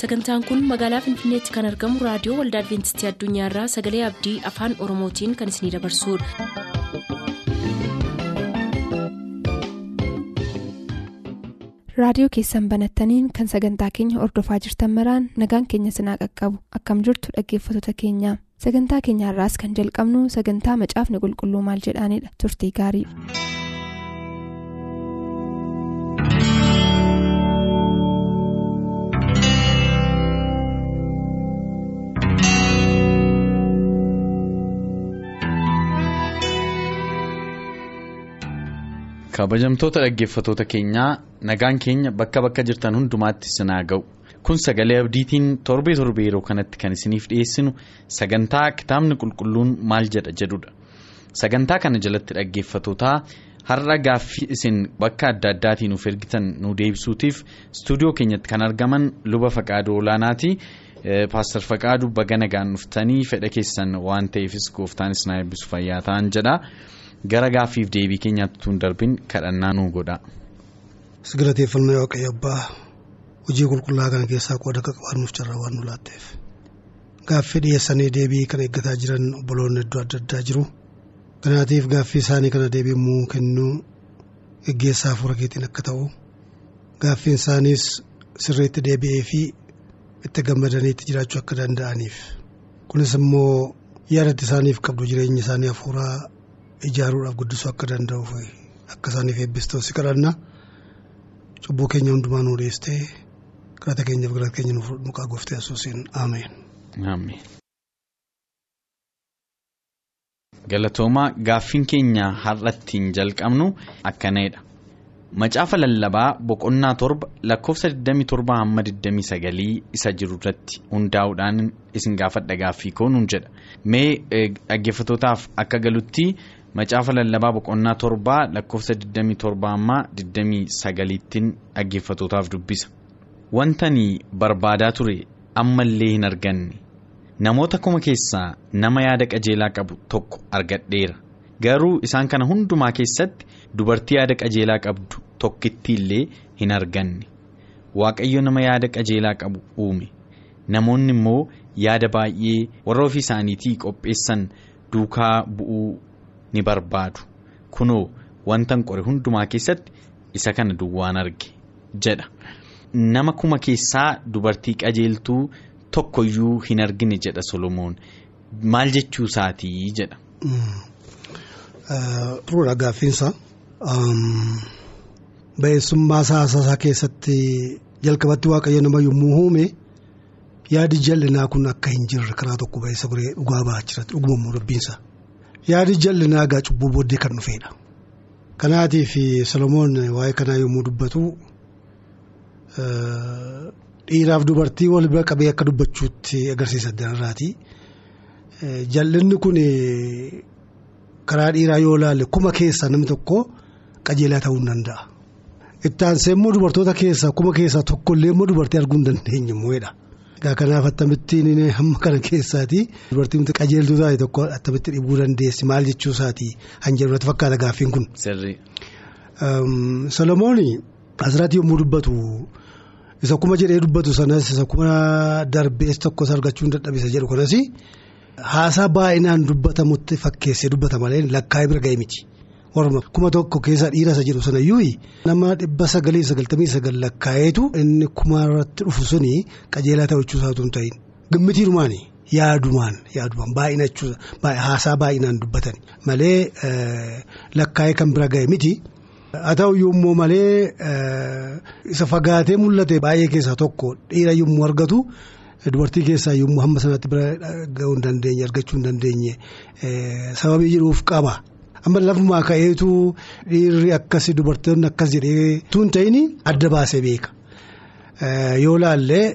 sagantaan kun magaalaa finfinneetti kan argamu raadiyoo waldaa adventistii addunyaarraa sagalee abdii afaan oromootiin kan isinidabarsudha. raadiyoo keessan banattaniin kan sagantaa keenya ordofaa jirtan maraan nagaan keenya sinaa qaqqabu akkam jirtu dhaggeeffattoota keenya sagantaa keenyaarraas kan jalqabnu sagantaa macaafni qulqulluu maal jedhaanidha turtii gaarii. Kabajamtoota dhaggeeffatoota keenyaa nagaan keenya bakka bakka jirtan hundumaatti sinaa ga'u kun sagalee abdiitiin torbee torbee yeroo kanatti kan isiniif dhiyeessinu sagantaa kitaabni qulqulluun maal jedha jedhudha sagantaa kana jalatti dhaggeeffatootaa har'a gaaffii isin bakka adda addaatiin nuuf ergitan nu deebisuutiif istuudiyoo keenyatti kan argaman luba faqaaduu olaanaati paastar faqaaduu baga nagaan dhuftanii fedha keessan waan ta'eefis gooftaanis na eebbisu fayyaa ta'an jedha. Gara gaaffiif deebii keenyaatti tun darbin kadhannaa nuu godha. Sigalateeffannaa waaqayyo abbaa hojii qulqullaa kana keessaa qooda akka qabaannuuf carraa waan nu laatteef gaaffii dhiyeessanii deebii kana eeggataa jiran obboloonni iddoo adda addaa jiru. Kanaatiif gaaffii isaanii kana deebi'uu kennuu geggeessaa hafuura keetiin akka ta'u gaaffiin isaaniis sirriitti deebi'ee fi itti gammadaniitti jiraachuu akka danda'aniif kunis immoo yaadatti isaaniif qabdu jireenya isaanii hafuuraa. Ijaaruudhaaf guddisuu akka danda'uuf akka isaaniif eebbistoo si kadhanna cubbuu keenya hundumaa nuu dhiyeessitee kadhata keenyaaf galata keenya nuuf maqaa gooftee yesuusiin ameen. galatoomaa gaaffiin keenya har'attiin jalqabnu akkanadha macaafa lallabaa boqonnaa torba lakkoofsa 27 hamma 29 isa jiru irratti hundaa'uudhaan isin gaafadha gaaffii koo nuun jedha mee dhaggeeffatootaaf akka galutti. Macaafa lallabaa boqonnaa torbaa lakkoofsa 27 ammaa 29tiin dhaggeeffatootaaf dubbisa wantani barbaadaa ture ammallee hin arganne namoota kuma keessaa nama yaada qajeelaa qabu tokko argadheera garuu isaan kana hundumaa keessatti dubartii yaada qajeelaa qabdu tokkitti illee hin arganne waaqayyo nama yaada qajeelaa qabu uume namoonni immoo yaada baay'ee warra ofii isaaniitii qopheessan duukaa bu'uu. Ni barbaadu. Kunoo wantan qore hundumaa keessatti isa kana duwwaan arge jedha. Nama kuma keessaa dubartii qajeeltuu tokkoyyuu hin argine jedha solomoon. Maal jechuu isaatii jedha. Turuudha gaaffiinsa. Ba'eessummaa saasaa keessatti jalqabatti waaqayyo nama yommuu uume yaadi jal'inaa kun akka hin jirre karaa tokko ba'eessa dhugaa ba'aa jira dhuguma rabbiinsa. Yaadi jal'inaa egaa cubbuu booddee kan dhufeedha. Kanaatiif Solomoon waa'ee kanaa yommuu dubbatu dhiiraaf dubartii wal bira qabee akka dubbachuutti agarsiisa addanarraati. Jal'inni kun karaa dhiiraa yoo ilaalle kuma keessaa namni tokko qajeelaa ta'uu hin danda'a. Itti aansee immoo dubartoota keessaa kuma keessaa tokkollee immoo dubartii arguu hin dandeenye immoodha. Egaa kanaaf attamittiin hamma kana keessaati dubartiin qajeeltuu taate tokko attamitti dhibuu dandeessi maal jechuu isaati hanjirratti fakkaata gaaffiin kun. Solomoon asirratti yommuu dubbatu isa kuma jedhee dubbatu sanas isa kuma darbees tokkos argachuu hin dadhabisa jedhu kanas haasaa baay'inaan dubbatamutti fakkeessee dubbata malee lakkaa'ee bira ga'e miti. Warra kuma tokko keessa dhiira isa jedhu sanayyuu nama dhibba sagalii sagaltamii sagal lakkaa'eetu inni kuma irratti dhufu suni qajeelaa ta'uu isaatu hin ta'in. Gammitiirumaan yaadumaan yaadumaan baay'inachuu haasaa baay'inaan dubbatan malee lakkaa'ee kan bira ga'e miti. Haa ta'u yommuu malee isa fagaatee mul'ate baay'ee keessaa tokko dhiira yommuu argatu dubartii keessaa yommuu hamma sanatti bira ga'uu hin dandeenye argachuu hin dandeenye sababii jedhuuf qaba. Amma lafumaa ka'eetu dhiirri akkasii dubartoonni akkas jedhee tun ta'in adda baasee beeka yoo laallee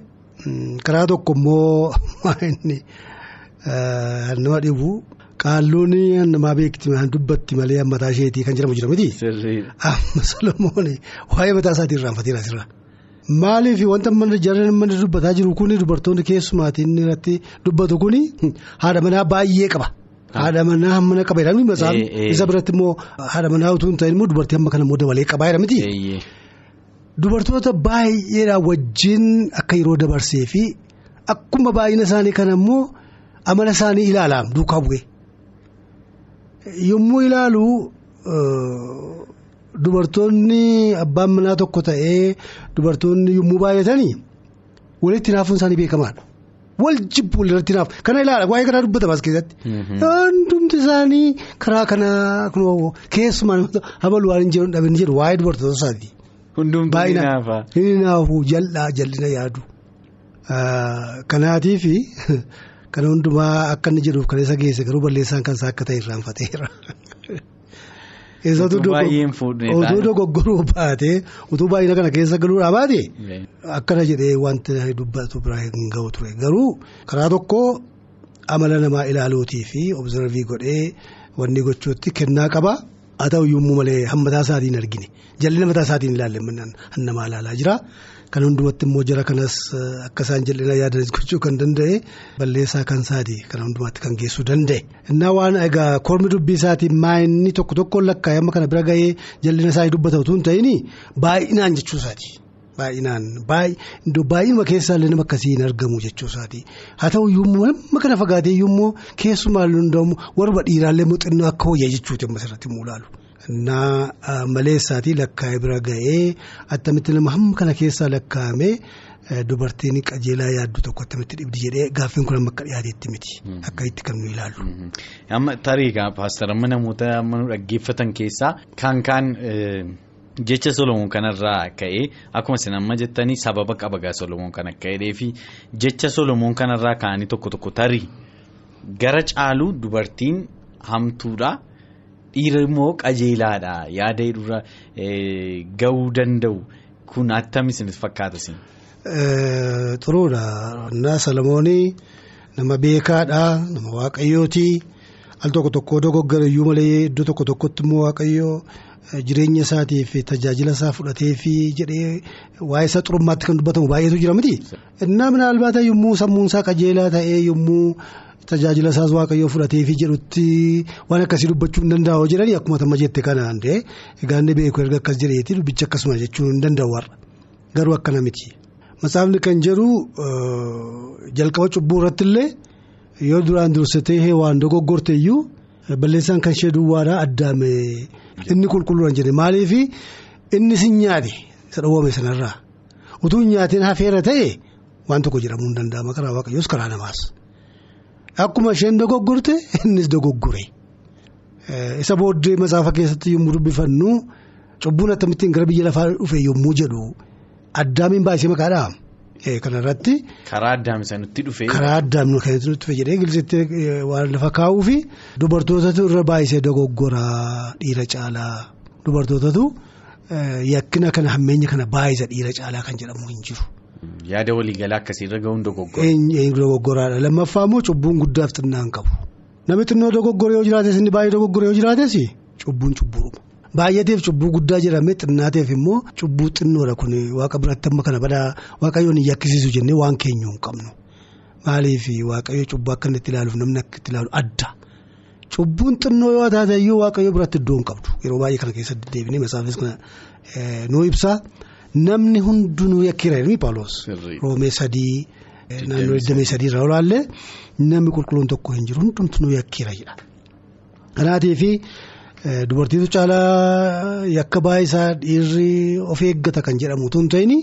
karaa tokko immoo nama dhibu qaalluun namaa beekti dubbatti malee mataa isheetii kan jedhamu jira miti. amma solomoon waa'ee mataa isaatii irraanfateera asirra. Maaliif wanta jarreen mana dubbataa jiru kun dubartoonni keessumaatiin irratti dubbatu kun haadha manaa baay'ee qaba. Haadha manaa mana qaba jedhamni masaan isa biratti immoo haadha manaa utuu hin ta'in immoo dubartii amma kana immoo dabalee qabaa jedhamti. dubartoota baay'eedhaan wajjin akka yeroo dabarsee fi akkuma baay'ina isaanii kana immoo amala isaanii ilaalaam duukaa bu'e. Yommuu ilaalu dubartoonni abbaan manaa tokko ta'ee dubartoonni yommuu baay'atanii walitti naafuun isaanii beekamaadha. Wal jibbu walirratti naaf kana ilaala waa'ee kanaa dubbatama as keessatti. Hundumti isaanii karaa kanaa keessumaa habaluu waan hin jedhu dhabin jedhu waa'ee dubartoota isaati. Hundumtuu ni naafa. Inni naafu jal'aa jal'ina yaadu. Kanaatiif kana hundumaa akka inni jedhuuf kan isa geesse garuu balleessaan kan isaa akka ta'e irraanfateera. Utuu dogoggoruu baatee utuu baay'ina kana keessa galuudhaa baate akkana jedhee wanti dubbatu bira hin gahu ture garuu karaa tokko amala namaa ilaaluutii fi obzervii godhee wanni gochuutti kennaa qaba haa ta'u yommuu malee hammataa isaatiin argine jal'ina mataa isaatiin ilaalle namaa ilaalaa jira. Kan hundumatti immoo jara kanas akka isaan jal'ina yaadanis gochuu kan danda'e balleessaa kan isaati kan hundumaatti kan geessuu danda'e. Innaa waan egaa kormi dubbii isaatiin maayinni tokko tokkoon lakkaa'ee amma kana bira gahee jal'ina isaanii dubbata utuu hin ta'in baay'inaan jechuu isaati. Baay'inaan baay'inuma keessaa illee nama akkasii hin argamu jechuu isaati. Haa ta'u yommuu nama kana fagaatee yommuu keessumaa hundaamu warra dhiiraallee muuxannoo akka hojjaa jechuuti amma asirratti immoo ilaalu. Innaa maleessaatii lakkaa'ee bira ga'ee attamitti nama hamma kana keessaa lakkaa'ame dubartiin qajeelaa yaaddu tokko attamitti dhibdi jedhee gaaffiin kun amma akka dhiyaateetti miti. Akka itti kan nu ilaallu. Amma tarii paastara namoota amma nu dhaggeeffatan keessaa kan kaan jecha Solomoon kanarraa ka'ee akkuma isin amma jettanii sababa qaba gaa Solomoon kan akka jedhee fi jecha Solomoon kanarraa ka'anii tokko tokko tarii gara caalu dubartiin hamtuudha. Dhiira immoo qajeelaadha yaada irra gahuu danda'u kun attami isinitti fakkaata isin. Xuruudha. Innaa Solomoonii nama beekaadha nama waaqayyooti al tokko tokko dogoggora iyyuu malee iddoo tokko tokkotti immoo waaqayyoo jireenya isaatiif tajaajila isaa fudhatee fi jedhee waa'ee isaa xurummaatti kan dubbatamu baay'eetu jira miti. Innaa minaalbaata yommuu sammuun isaa qajeelaa ta'ee yommuu. Tajaajila isaas waaqayyoo fudhatee fi jedhutti waan akkasii dubbachuu hin danda'u jedhanii akkuma tamma jette kanaan ta'e egaa inni beeku erga akkas jedheeti dubbicha akkasuma jechuu hin danda'u warra. Garuu akkana miti. Matsaafni kan jedhu jalqaba cubbuu irratti illee yoo duraan dursitee waan dogoggorte iyyuu balleessaan kan ishee duwwaadhaa addaame inni qulqulluudhaan jedhe. Maaliif? Inni sin nyaate isa dhowwame sanarraa. Utuu hin nyaatiin hafeera ta'e waan tokko jedhamuu hin danda'ama. Karaa waaqayyoos karaa namaas. Akkuma isheen dogoggorte innis dogoggore isa booddee matsaafa keessatti yommuu dubbifannu cubbuun akkamittiin gara biyya lafaa dhufe yommuu jedhu addaamiin baay'isee maqaadhaa kanarratti. Karaa addaami sanitti dhufe. Karaa addaami kan itti dhufe jedhee gilisitti waan lafa kaa'uu fi dubartootatu irra baay'isee dogoggoraa dhiira caalaa dubartootatu yakkina kana hammeenya kana baay'isa dhiira caalaa kan jedhamu hin jiru. Yaada waliigalaa akkasiirra gahuun dogoggora. Dogoggoraadha lammaffaa immoo cubbuun guddaaf xinnaan qabu namni xinnoo dogoggoree yoo jiraates inni baay'ee dogoggoree yoo jiraates cubbuun cubbuudha baay'ateef cubbuu guddaa jedhamee xinnaateef immoo cubbuu xinnoodha kun waaqa biratti amma kana badaa waaqayyoon hin yakkisiisu jennee waan keenyu hin qabnu maaliif waaqayyo cubbuu akka itti ilaaluuf namni akka itti ilaalu adda cubbuun xinnoo yoo taate iyyuu waaqayyo biratti iddoo hin qabdu yeroo baay'ee kana keessatti deebinee matsaafis kana nuu ibsa. Namni hundinuu yakkiira jedhanii Paawuloos roomee sadii naannoo 23 irraa olaallee namni qulqulluun tokko hin jiru hundumtuu yakkiira jedha. Kanaatiif dubartiitu caalaa yakka baay'isaa dhiirri of eeggata kan jedhamu tun ta'in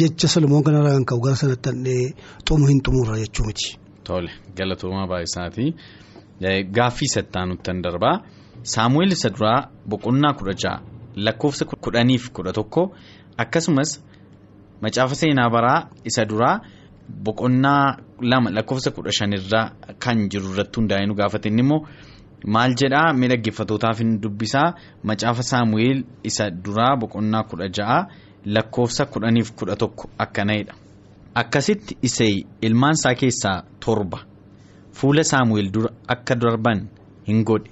jecha Solomoon kanarraa kan ka'u gara sanatti handhee xumu hin xumurra jechuu miti. Tole galatoomaa baay'isaati gaaffii sattaanutti kan darbaa saamu'eel isa duraa boqonnaa kudha ja'a lakkoofsa kudhaniif kudha tokko. Akkasumas macaafa seenaa baraa isa duraa boqonnaa lama lakkoofsa kudha shanirraa kan jiru irratti hundaa'ee nu gaafate. Inni immoo maal jedhaa miidhaggeeffatootaaf hin dubbisaa. Macaafa saamu'eel isa duraa boqonnaa kudha ja'a lakkoofsa kudhaniif kudha tokko akkana'edha. Akkasitti isee ilmaan isaa keessaa torba. Fuula saamu'eel dura akka darban hin godhe.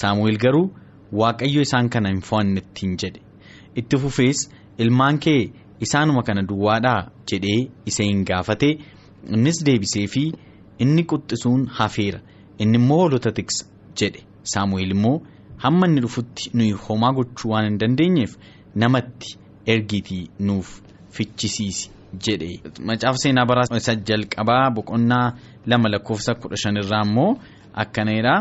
Saamu'eel garuu waaqayyo isaan kana hin fo'annetti hin jedhe. Itti fufees. Ilmaan kee isaanuma kana duwwaadhaa jedhee isa hin gaafate. Innis deebisee fi inni quxxisuun hafeera. Inni immoo hoolota tiksa jedhe. Saamu'eel immoo hamma inni dhufutti nuyi homaa gochuu waan hin dandeenyeef namatti ergiitii nuuf fichisiisi jedhe. Macaafa seenaa bara isa jalqabaa boqonnaa lama lakkoofsa kudha shanirraa immoo akkanadha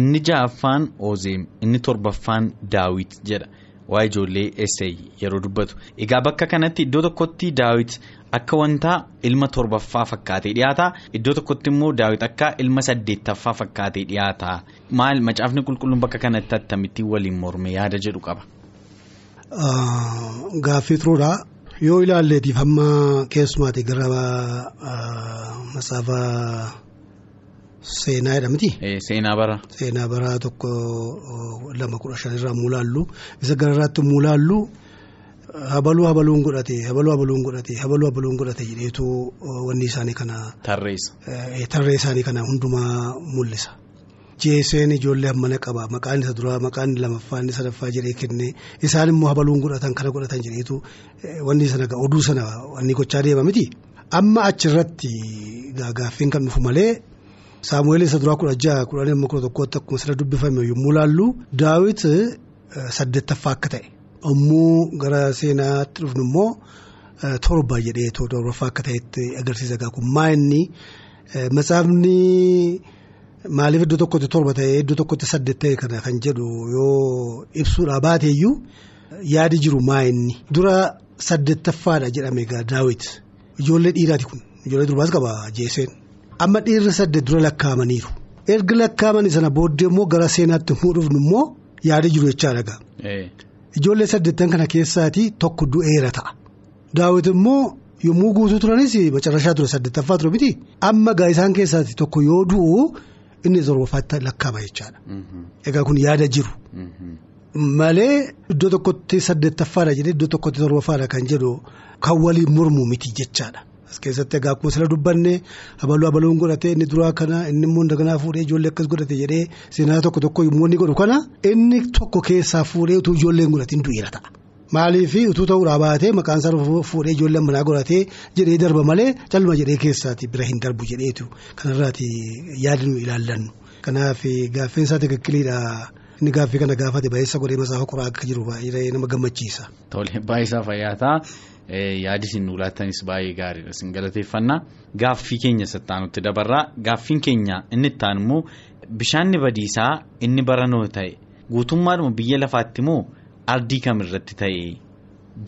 inni ja'affaan oozeem inni torbaffaan daawit jedha waa'ee ijoollee eessay yeroo dubbatu egaa bakka kanatti iddoo tokkotti daawit akka wanta ilma torbaffaa fakkaatee dhiyaata. Iddoo tokkotti immoo daawit akka ilma saddeettaffaa fakkaatee dhiyaata. Maal? Macaafni qulqulluun bakka kanatti akkamittiin waliin morme yaada jedhu qaba. Gaaffii turuudha. Yoo ilaalleetiif amma keessumaati. Gara matsaafa seenaa jedhamti. Seenaa bara. Seenaa bara tokko lama kudha shanirraa mulaallu isa gararraatti mulaallu habaluu habaluun godhate habaluu habaluun godhate habaluu habaluun godhate jedheetu wanni isaanii kana. Tarreessa. Tarree isaanii kana hundumaa mul'isa. Jeeseen ijoollee hammana qaba maqaan isa duraa maqaan lamaffaan inni sadaffaa jedhee kenne isaan immoo habaluun godhatan kana godhatan jedheetu wanni sana oduu sana wanni gochaa deema miti. Amma achirratti gaaffiin kan dhufu malee saamu'eel isa duraa kudha jaha kudha lama kudha tokkootti akkuma sirra dubbifame yommuu laallu daawit saddeettaffaa akka ta'e yommuu gara seenaatti dhufnu immoo torba jedhee torbaffaa akka ta'etti agarsiisa gaa kun maa inni matsaafni. Maaliif iddoo tokkotti torba ta'ee iddoo tokkotti saddeet ta'e kana kan jedhu yoo ibsuudhaa baateeyyuu yaadi jiru maa inni dura saddeettaffaadha jedhame egaa daawit ijoollee dhiiraati kun ijoollee durbaas qaba jeeseen amma dhiirri saddeet dura lakkaa'amaniiru erga lakkaa'amanii sana booddee immoo gara seenaatti immoo dhufnu immoo yaadi jiru jechaadha gaa ijoollee saddeettan kana keessaati tokko du'eera ta'a daawit immoo yommuu guutuu turanis macarrashaa ture saddeettaffaa ture miti amma gaa isaan keessaati tokko yoo du'u. Inni torbaffaatti lakkaa'ama jechaadha. Egaa kun yaada jiru. Malee iddoo tokkotti saddeettaffaadha jedhee iddoo tokkotti torbaffaadha kan jedhu kan waliin mormu miti jechaadha. As keessatti egaa akkuma sila dubbanne habaluu habaluun godhate inni duraa kana inni immoo daganaa fuudhee ijoollee akkas godhate jedhee seenaa tokko tokko yommuu inni godhu kana inni tokko keessaa fuudhee utuu ijoolleen godhatiin du'eera ta'a. Maaliif utuu ta'uudhaa baatee maqaan isaa fuudhee ijoolleen manaa godhatee jedhee darba malee calma jedhee keessaati bira hin darbu jedheetu kanarraati yaada nu ilaallannu. Kanaaf gaaffeen isaa tikikkiliidha. Inni gaaffii kana gaafate baay'isa godhee masaafa qoraa akka jiru baay'ee nama gammachiisa. Tole baay'isaa fayyaataa yaadi isin nu laattanis baay'ee gaariidha isin galateeffannaa gaaffii keenya sattaanutti dabarraa gaaffiin keenya inni ittaan immoo bishaanni badiisaa inni baranoo ta'e guutummaadhuma biyya lafaatti immoo. Ardii kamirratti ta'e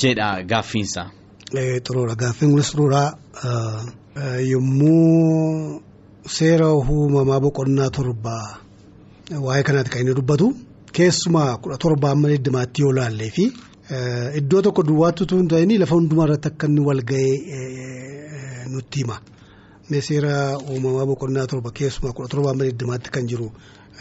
jedha gaaffiinsa. Xuruura gaaffiin kunis xuruura yommuu seera uumamaa boqonnaa torbaa waa'ee kanaatti kan inni dubbatu. Keessumaa kudha torbaa amma heddumaatti yoo laallee fi iddoo tokko duwwaatti utuu hin ta'in lafa hundumaa irratti akka inni wal ga'ee nutti hima. Seera uumamaa boqonnaa torba keessumaa kudha torbaa amma heddumaatti kan jiru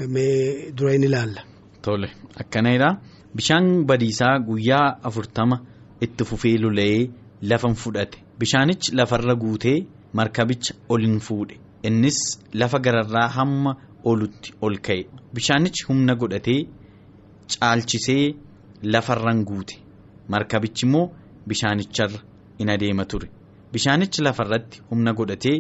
mee dura inni ilaalla. Tole akkanadha. Bishaan badiisaa guyyaa afurtama itti fufee lola'ee lafan fudhate bishaanichi lafarra guutee markabicha ol hin fuudhe innis lafa gararraa hamma olutti ol ka'e bishaanichi humna godhatee caalchisee lafarran guute markabichi immoo bishaanicharra in adeema ture bishaanichi lafarratti humna godhatee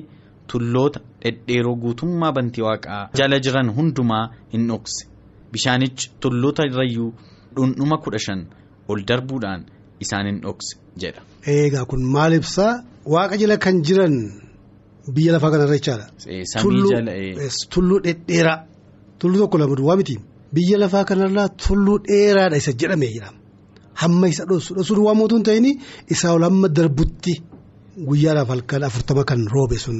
tulloota dhedheeroo guutummaa bantii waaqaa jala jiran hundumaa hin dhokse bishaanichi tulloota irrayyuu. dhundhuma kudha shan ol darbuudhaan isaan hin dhokse jedha. Eegaa kun maal ibsaa waaqa jala kan jiran biyya lafaa kanarra jechaadha. Jala. Tulluu dhedheeraa tulluu tokko lama duwwaa miti biyya lafaa kanarraa tulluu dheeraadha isa jedhamee jedhama hamma isa dhosu dhosuu duwwaa mootuu hin ta'in isaa ol hamma darbutti guyyaadhaaf halkan afurtama kan roobe sun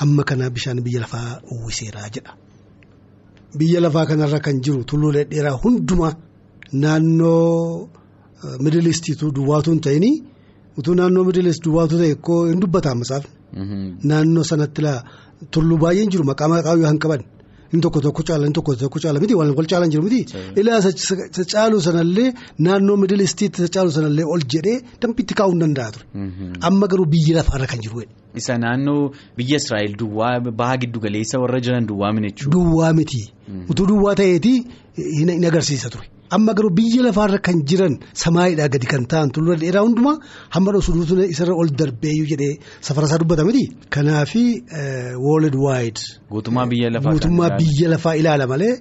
hamma kana bishaan biyya lafaa uwwiseera jedha. Biyya lafaa kanarra kan jiru tulluu dhedheeraa hundumaa. Naannoo miidilistiitu duwwaatu hin ta'in utuu naannoo miidilistii duwwaatu ta'e koo hin dubbatamu masaafni. Naannoo sanatti tulluu baay'een jiru maqaa maqaa yoo hin qaban inni tokko tokko caala inni tokko tokko caala miti wal caalan jiru miti. Ilaa isa caalu sanallee naannoo miidilistiitti caalu sanallee ol jedhee dambiitti kaa'uu hin danda'a ture. Amma garuu biyya lafaarra kan jiru. Isa naannoo biyya Israa'el duwwaa baha giddu galeessa warra jiran duwwaa miti. Duwwaa miti utuu duwwaa ta'eeti hin agarsiisa ture. Amma garuu biyya lafaarra kan jiran samaayiidhaa gadi kan ta'an tulluu dheeraa hundumaa hamma dhosuutu isarra ol darbeeyyuu jedhee safarasaa dubbata miti. Kanaafi world wide. Guutummaa biyya lafaa ilaala malee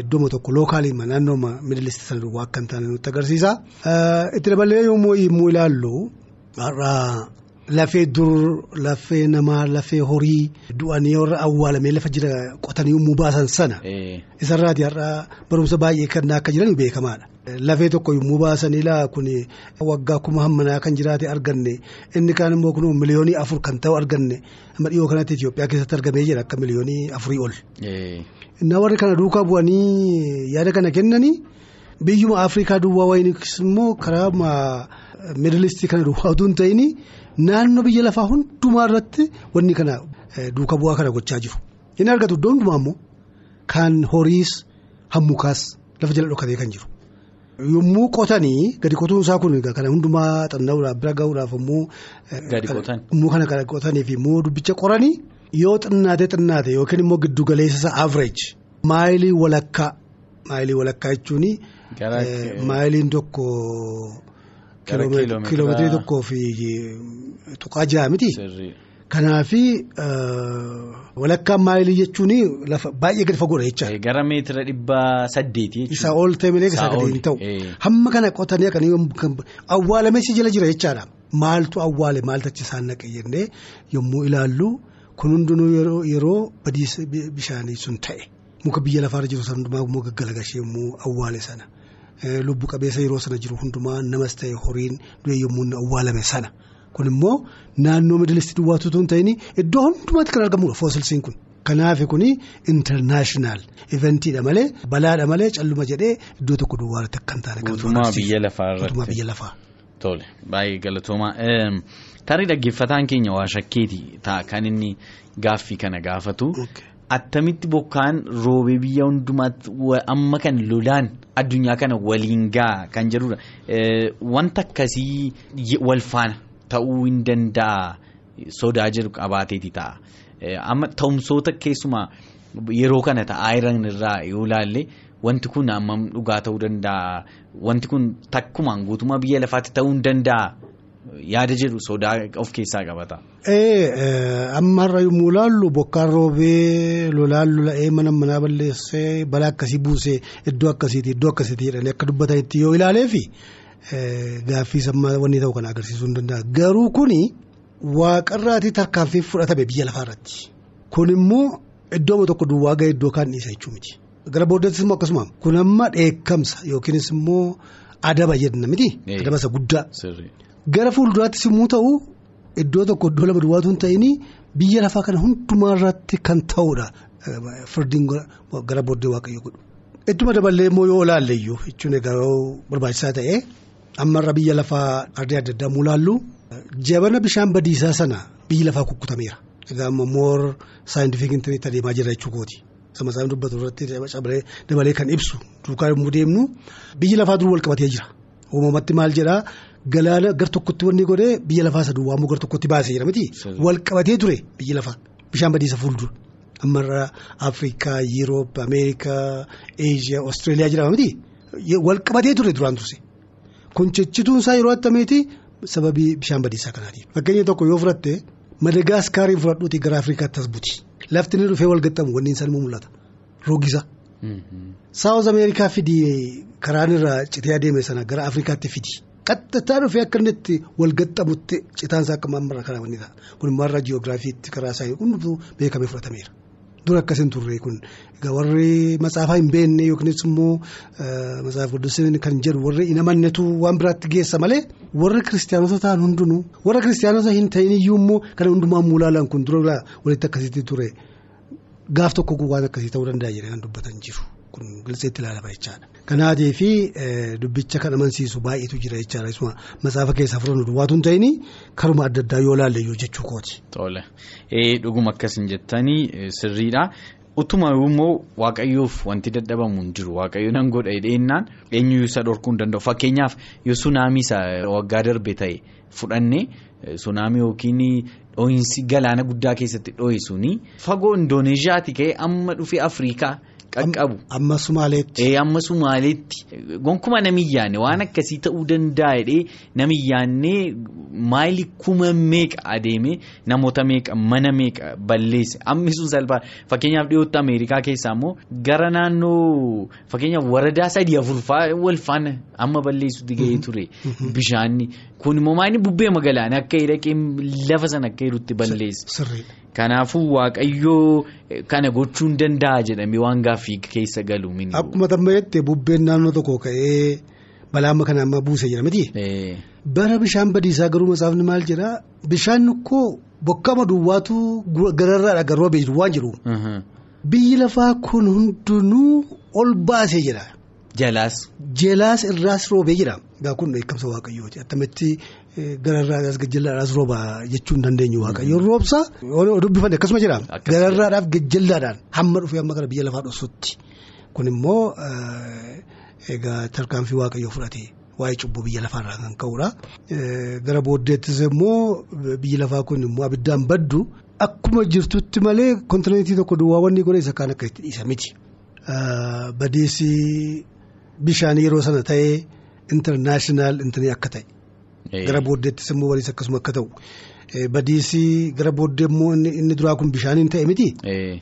iddooma tokko lookaaliima naannooma miidilisti sana duwwaa akka hin taane nutti agarsiisa. Itti dabalee yommuu ilaallu har'a lafee dur lafee namaa lafee horii du'anii warra awwaalamee lafa jira qotanii yommuu baasan sana. Isarraati har'a barumsa baay'ee kan akka jiran beekamaadha. Lafee tokko yommuu baasan ilaa kun waggaa kuma hammanaa kan jiraate arganne inni kaan immoo kun miliyoonii afur kan ta'u arganne amma dhiyoo kanatti Itoophiyaa keessatti argamee jira akka miliyoonii afurii ol. Innaa warri kana duukaa bu'anii yaada kana kennanii biyyuma Afrikaa duwwaa wayinis immoo karaa miidilistii kana duwwaa utuu hin naannoo biyya lafaa hundumaa irratti wanni kana duuka bu'aa kana gochaa jiru. Inni argatu iddoo hundumaa immoo kan horiis hammukaas lafa jala dhokatee kan jiru. Yommuu qotanii gadi qotuun isaa kun kana hundumaa xanna'uudhaaf bira gahuudhaaf immoo. Gadi qotan. Immoo kana gadi qotanii fi immoo dubbicha qoranii yoo xinnaate xinnaate yookiin immoo giddu galeessa isaa average maayilii walakkaa maayilii walakkaa jechuun. Maayiliin tokko. Kiiloomeetirii tokkoo fi tuqaa ja'a miti. Kanaafi walakkaan maayilii jechuun lafa baay'ee gadi fagoodha jecha. Gara meetira dhibba saddeeti. Isaa ol ta'e malee isaa gadi hin ta'u. Hamma kana qotanii akkanii awwaalamee si jala jira jechaadha. Maaltu awwaale maaltu achi isaan naqe jennee yommuu ilaallu kun hundinuu yeroo badiisa bishaanii sun ta'e muka biyya lafaarra jiru sana hundumaa immoo gaggalagashee yommuu awwaale sana. Lubbu qabeessa yeroo sana jiru hundumaa namas ta'e horiin du'e yommuu awwaalame sana kun immoo naannoo miidilisti duwwaatu tun ta'in iddoo hundumaatti kan argamudha foosilsiin kun. Kanaaf kun intarnaashinaal iventiidha malee balaadha malee calluma jedhee iddoo tokko duwwaatti akka hin taane kan irratti. Guutummaa biyya lafaa. Tole baay'ee galatoomaa tarii dhaggeeffataan keenya waa shakkeeti ta'a kan inni gaaffii kana gaafatu. Attamitti bokkaan roobee biyya hundumaatti amma kan lolaan addunyaa kana waliin ga'a kan jedhudha. Wanta akkasii wal faana ta'uu hin danda'a sodaa jedhu qabaateeti ta'a. Amma ta'umsoota keessumaa yeroo kana ta'aa jiran irraa yoo ilaalle wanti kun amma dhugaa ta'uu danda'a. Wanti kun takkumaan guutummaa biyya lafaatti ta'uu hin danda'a. Yaada jedhu sodaa of keessaa qabata. Ammarra yommuu ilaallu bokkaan roobee lolaan lola'ee mana manaa balleessee balaa akkasii buusee iddoo akkasiiti iddoo akkasiiti jedhanii akka dubbatanitti yoo ilaaleefi gaaffii sammaa wanni ta'u kana agarsiisuu hin danda'a. Garuu kuni waaqarraatii tarkaanfii fudhatame biyya lafaarratti. Kun immoo iddooma tokko duwwaa ga'e iddoo kaan dhiisa jechuu miti. Gara booddattis immoo akkasuma kun amma dheekkamsa yookiinis immoo adaba jenna miti. Adaba isa guddaa. Gara fuulduraattis immoo ta'u iddoo tokko iddoo lama duwwaatu hin ta'in biyya lafaa kana hundumaa irratti kan ta'udha. Firdiin gara booddee waaqayyo godhu. Ittuma daballee immoo yoo ilaalle iyyuu jechuun egaa barbaachisaa ta'e ammarra biyya lafaa ardii adda addaa mulaallu jabana bishaan badiisaa sana biyyi lafaa kukkutameera. Egaa ammoo moor saayintifik intarneetti adeemaa jira jechuu kooti. Sama isaan dubbatu irratti dabalee kan ibsu duukaa yommuu deemnu biyyi lafaa dur wal qabatee jira. Uumamatti maal jedhaa galaana gar tokkotti wanni godhee biyya lafaa isa duwwaa immoo gar tokkotti baasee jira miti. Wal qabatee ture biyyi lafaa bishaan badiisa fuuldura. Ammarra Afrikaa, Yuuroop, Ameerikaa, Eeshiyaa, Awustreeliyaa jedhama miti. Wal qabatee ture duraan turse. Kun cichituun isaa yeroo attamiiti sababii bishaan badiisaa kanaatiif. Fakkeenya tokko yoo fudhatte Madagaskaarii fudhadhuuti gara Afrikaatti as buti. Lafti inni dhufee wal gaxxamu wanni isaan mul'ata. Roogisa. Saawuz Ameerikaa fidi karaan irraa citee adeeme sana gara Afrikaatti fidi. Qaxxataa dhufee akka inni itti wal gaxxamutti citaansaa akka mammarra karaa wanni ta'a. Kun immoo irraa jiyoogiraafiitti karaa isaa hundumtuu beekamee fudhatameera. Dura akkasiin turre kun warri matsaafaa hin beekne yookiinis immoo matsaaf guddisanii kan jedhu warri hin amannetu waan biraatti geessa malee warri kiristaanota ta'an hundinuu warra kiristaanota hin ta'in iyyuu immoo kan hundumaa mulaalaan kun dura walitti akkasitti ture gaaf tokko waan akkasii ta'uu danda'a jedhanii kan dubbatan jiru. Kun gilseetti ilaalama jechaadha. Kanaatee fi dubbicha kan amansiisu baay'eetu jira jechaadha. Isuma matsaafa keessaa furannu duwwaatu hin ta'in karuma adda addaa yoo ilaalle iyyuu jechuu kooti. Tole dhuguma akkasin jettanii sirriidha. Utuma immoo waaqayyoof wanti dadhabamu hin jiru waaqayyo nan godha dheennaan eenyuyyuu isa dhorkuu hin danda'u fakkeenyaaf yoo sunaamii isa waggaa darbe ta'e fudhanne sunaamii yookiin dhoohinsi galaana guddaa keessatti dhoohe suni fagoo indooneeziyaatii ka'ee amma dhufee afriikaa. Qaqqabu. Amma Sumaaleetti. Amma Sumaaleetti gonkuma namiyyaanne waan akkasii ta'uu danda'a jedhee namiyyaannee maayilii kuma meeqa adeemee namoota meeqa mana meeqa balleesse. Ammi sun salphaa fakkeenyaaf dhiyootti Ameerikaa keessaa immoo gara naannoo fakkeenyaaf waradaa sadii afurfaa wal faana amma balleessuutti gahee ture. Bishaanni. Kun immoo maayilii bubbee magaalaan akka hidhaqee lafa sana akka hidhutti balleesse. Kanaafuu waaqayyoo kana gochuu hin danda'a jedhamee waan gaaffii keessa galu. Akkuma tammayette bubbeen naannoo tokko ka'ee balaa amma kana amma buuse jira miti. Bara bishaan badiisaa garuu matsaafni maal jedhaa bishaan koo bokkama duwwaatu gararraadha garuu beektu waan jiru. Biyyi lafaa kun hundinuu ol baasee jira. Jalaas. Jalaas irraas roobee jira. Egaa kun beekamsa waaqayyooti. Attamitti gararraadhaas gajjallaadhaas rooba jechuu hin dandeenyu waaqayyoon roobsa. Dubbifanne akkasuma jira. Gararraadhaaf gajjallaadhaan hamma dhufee hamma gara biyya lafaa dhoosutti. Kun immoo egaa tarkaanfii waaqayyoo fudhate waa'ee cubbuu biyya lafaarraa kan ka'udha. Gara booddeettis immoo biyyi lafaa kun immoo abiddaan baddu akkuma jirtutti malee kontinentii tokko duwwaa wanni godhe isa kaan akka itti dhiisa miti. Badiisi bishaan yeroo sana ta'ee intarnaashinaal intanii akka ta'e. Gara booddeettis immoo waliis akkasuma akka ta'u. Badiisi gara booddee immoo inni duraa kun bishaaniin ta'e miti.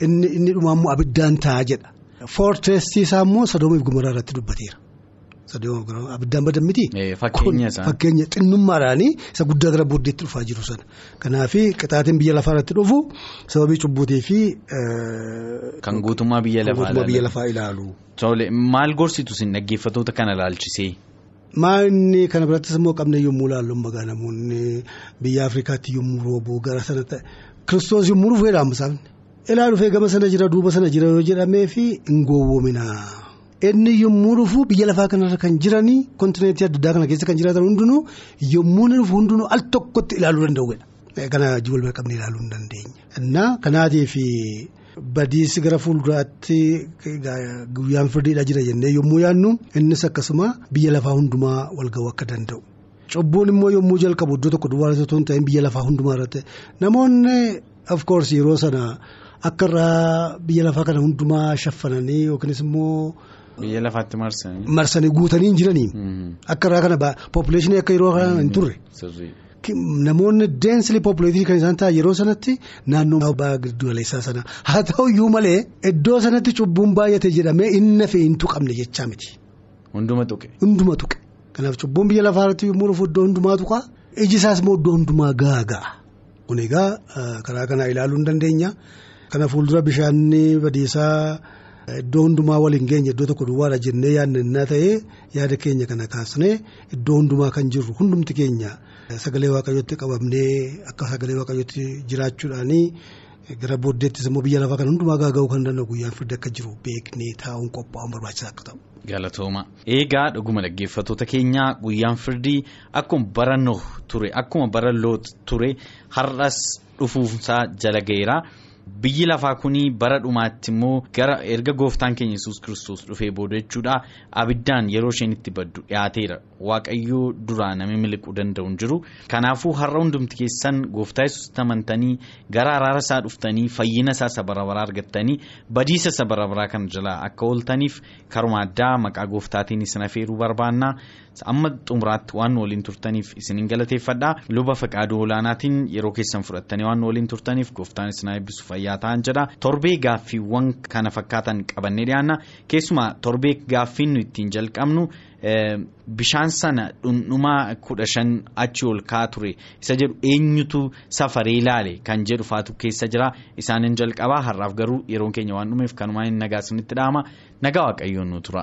Inni dhumaa immoo abiddaan ta'a jedha. Foortreestii isaa immoo Sodoomiif Gomoraa irratti dubbateera. Abiddaan badan miti. Fakkeenya xinnummaadhaanii isa guddaa gara booddeetti dhufaa jiru sana. Kanaaf qixaatiin biyya lafaa irratti dhufu sababii cubbuutii fi. Kan guutummaa biyya lafaa ilaalu. Maal gorsitu sin dhaggeeffatoota kana ilaalchisee? Maanni kana birattis immoo qabne yommuu ilaallu magaa namoonni biyya Afrikaatti yommuu roobu gara sana ta'e kiristoos yommuu dhufu jedhamu isaanii. Ilaa dhufee gama sana jira duuba sana jira yoo jedhamee fi hin gowwoomina. Inni yommuu dhufu biyya lafaa kanarra kan jiranii kontinentii adda addaa kana keessa kan jiraatan hundinuu yommuu inni dhufu hundinuu al tokkotti ilaaluu danda'uudha. Kana wal qabne ilaaluu hin dandeenya. Innaa kanaatiif badiisi gara fuulduraatti guyyaan firdiidha jira jennee yommuu yaadnu innis akkasuma biyya lafaa hundumaa wal ga'uu akka danda'u. Cubbuun immoo yommuu jalqabu iddoo tokko duwwaa irratti hin ta'in biyya lafaa hundumaa irratti namoonni of course yeroo sana akka irraa biyya lafaa kana hundumaa shaffananii yookiinis immoo. Biyya lafaatti marsanii. Marsanii guutanii hin jiranii. Akka irraa kana poppileeshinii akka yeroo kana hin turre. Namoonni deensili poppileetii kan isaan ta'an yeroo sanatti naannoo ba'a giddu galeessaa sana haa ta'u iyyuu malee iddoo sanatti cubbuun baay'ate jedhamee inni fi hin tuqamne jechaa miti. Hunduma tuqe. Hunduma tuqe kanaaf cubbuun biyya lafaa irratti yommuu dhufu iddoo hundumaa tuqa iji isaas immoo iddoo hundumaa gaaga'a. Kun egaa karaa kanaa ilaaluu hin dandeenya. Kana fuuldura bishaanni badiisaa iddoo hundumaa waliin geenye iddoo tokko duwwaadha jennee yaadannaa ta'ee yaada keenya kana kaasnee iddoo hundumaa kan jirru hundumti keenya sagalee waaqayyootti qabamnee akka sagalee waaqayyootti jiraachuudhaanii gara booddeettis immoo biyya lafaa kan hundumaa gaaga'uu kan danda'u guyyaan firdi akka jiru beeknee taa'uun qophaa'uun barbaachisaa akka ta'u. Galatooma eegaa dhuguma dhaggeeffatoota keenyaa guyyaan firdii akkuma bara Nuh ture akkuma bara Loot ture har'as dhufuusaa jala ga'eera. Biyyi lafaa kuni bara dhumaatti immoo gara erga gooftaan keenya yesus kiristoos dhufee booda jechuudha. Abiddaan yeroo isheen itti baddu dhiyaateera waaqayyoo duraa namni miliquu danda'u hin jiru. Kanaafuu har'a hundumti keessan gooftaa yesus amantanii gara araara isaa dhuftanii fayyina isaa isa bara baraa argattanii badiisa isa bara baraa kana jalaa akka ooltaniif karuma addaa maqaa gooftaatiin isin afeeruu barbaanna. Amma xumuraatti waan waliin turtaniif isinin galateeffadha. Luba faqaaduu olaanaatiin yeroo keessan fudhattanii waan waliin turtaniif gooftaan isin eebbisu fayyaa ta'an jedha. Torbee gaaffiiwwan kana fakkaatan qabannee dhiyaanna. Keessumaa torbee gaaffiin ittiin jalqabnu bishaan sana dhundhumaa kudha shan achi ol kaa ture isa jedhu eenyutu safaree ilaale kan jedhu faatu keessa jira isaanin jalqabaa har'aaf garuu yeroon keenya waan dhumeef kanumaan hin nagaa isinitti dhahama nagaa waaqayyoon nu tura.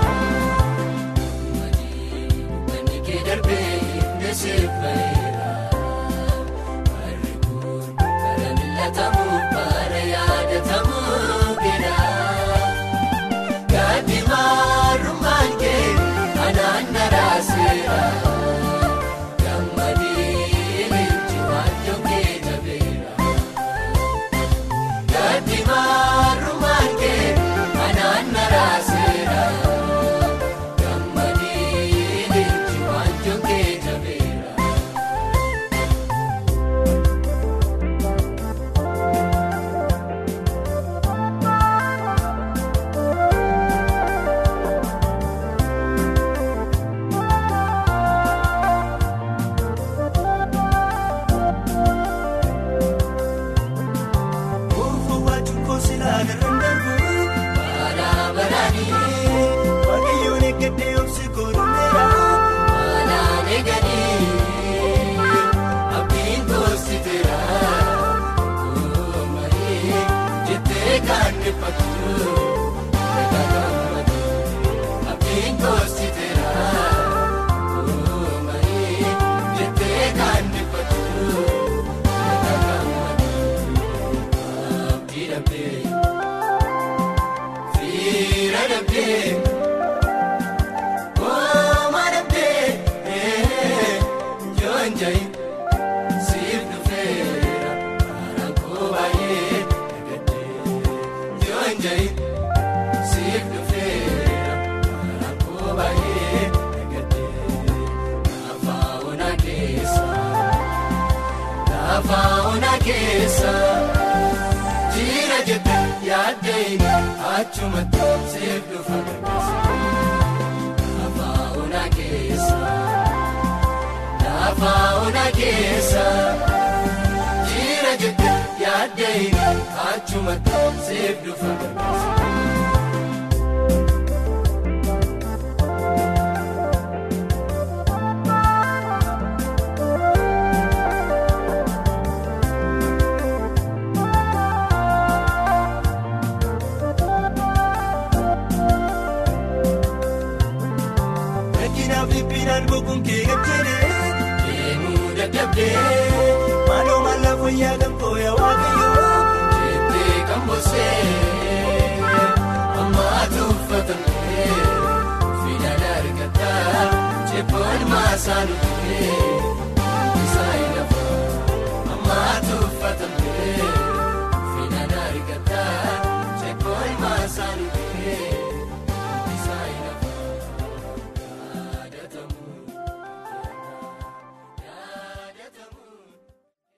achuma ta'u seef dhufa.